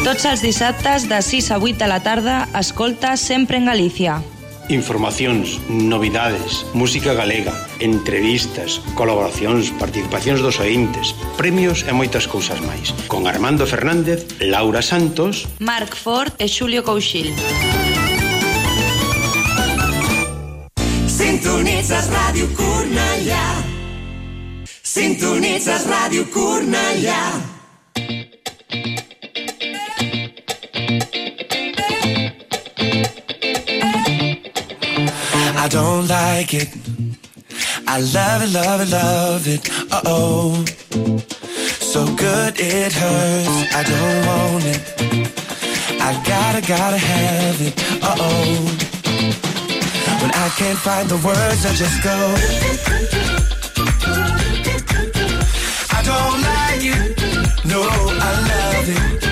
Tots els dissabtes de 6 a 8 de la tarda, escolta Sempre en Galícia. Informacións, novidades, música galega, entrevistas, colaboracións, participacións dos ointes, premios e moitas cousas máis. Con Armando Fernández, Laura Santos, Marc Ford e Xulio Couchil. Sintonitzes Ràdio Cornellà. Sintonitzes Ràdio Cornellà. Don't like it. I love it, love it, love it. Uh oh. So good it hurts. I don't want it. I gotta, gotta have it. Uh oh. When I can't find the words, I just go. I don't like it. No, I love it.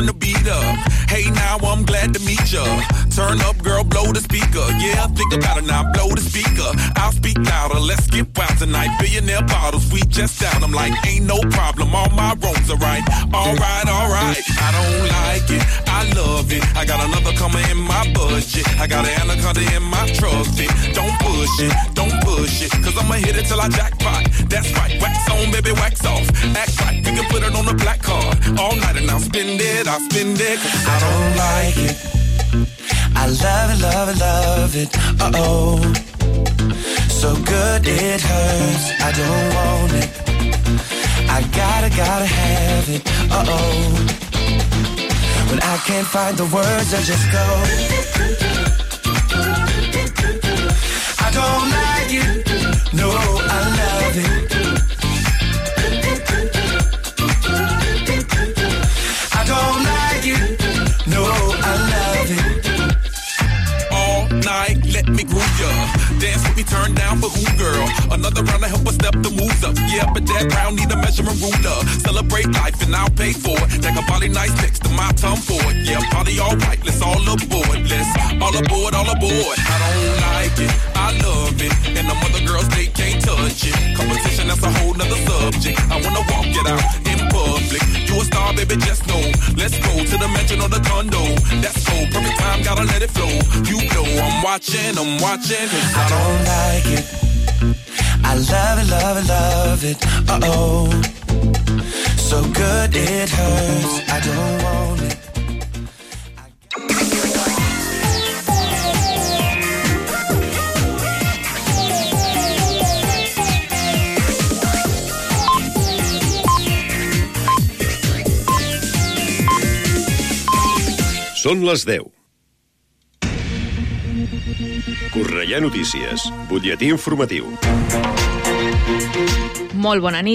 Turn the beat up. Hey, now I'm glad to meet ya. Turn up, girl, blow the speaker. Yeah, think about it now, blow the speaker. I'll speak louder, let's get wild tonight. Billionaire bottles, we just down. I'm like, ain't no problem, all my wrongs are right. Alright, alright, I don't like it, I love it. I got another coming in my budget. I got an anaconda in my trusty. Don't push it, don't push it, cause I'ma hit it till I jackpot. That's right, wax on, baby, wax off. Act right, you can put it on a black card. All night and I'll spend it, I'll spend it. Cause I don't like it. I love it, love it, love it. Uh oh. So good it hurts. I don't want it. I gotta, gotta have it. Uh oh. When I can't find the words, I just go. I don't like it. No, I love it. Dance with me, turn down for who, girl? Another round to help us step the moves up. Yeah, but that round need a measuring ruler. Celebrate life and I'll pay for it. Take a body nice next to my tongue for it. Yeah, party all right, let's all aboard. Let's all aboard, all aboard. I don't like it, I love it. And the other girls, they can't touch it. Competition, that's a whole nother subject. I wanna walk it out in public. You a star, baby, just know. Let's go to the mansion or the condo. That's go, perfect time, gotta let it flow. You know I'm watching, I'm watching. Cause I I don't like it. I love it, love it, love it. Uh oh. So good it hurts. I don't want it. Són les 10. Correia Notícies, butlletí informatiu. Molt bona nit.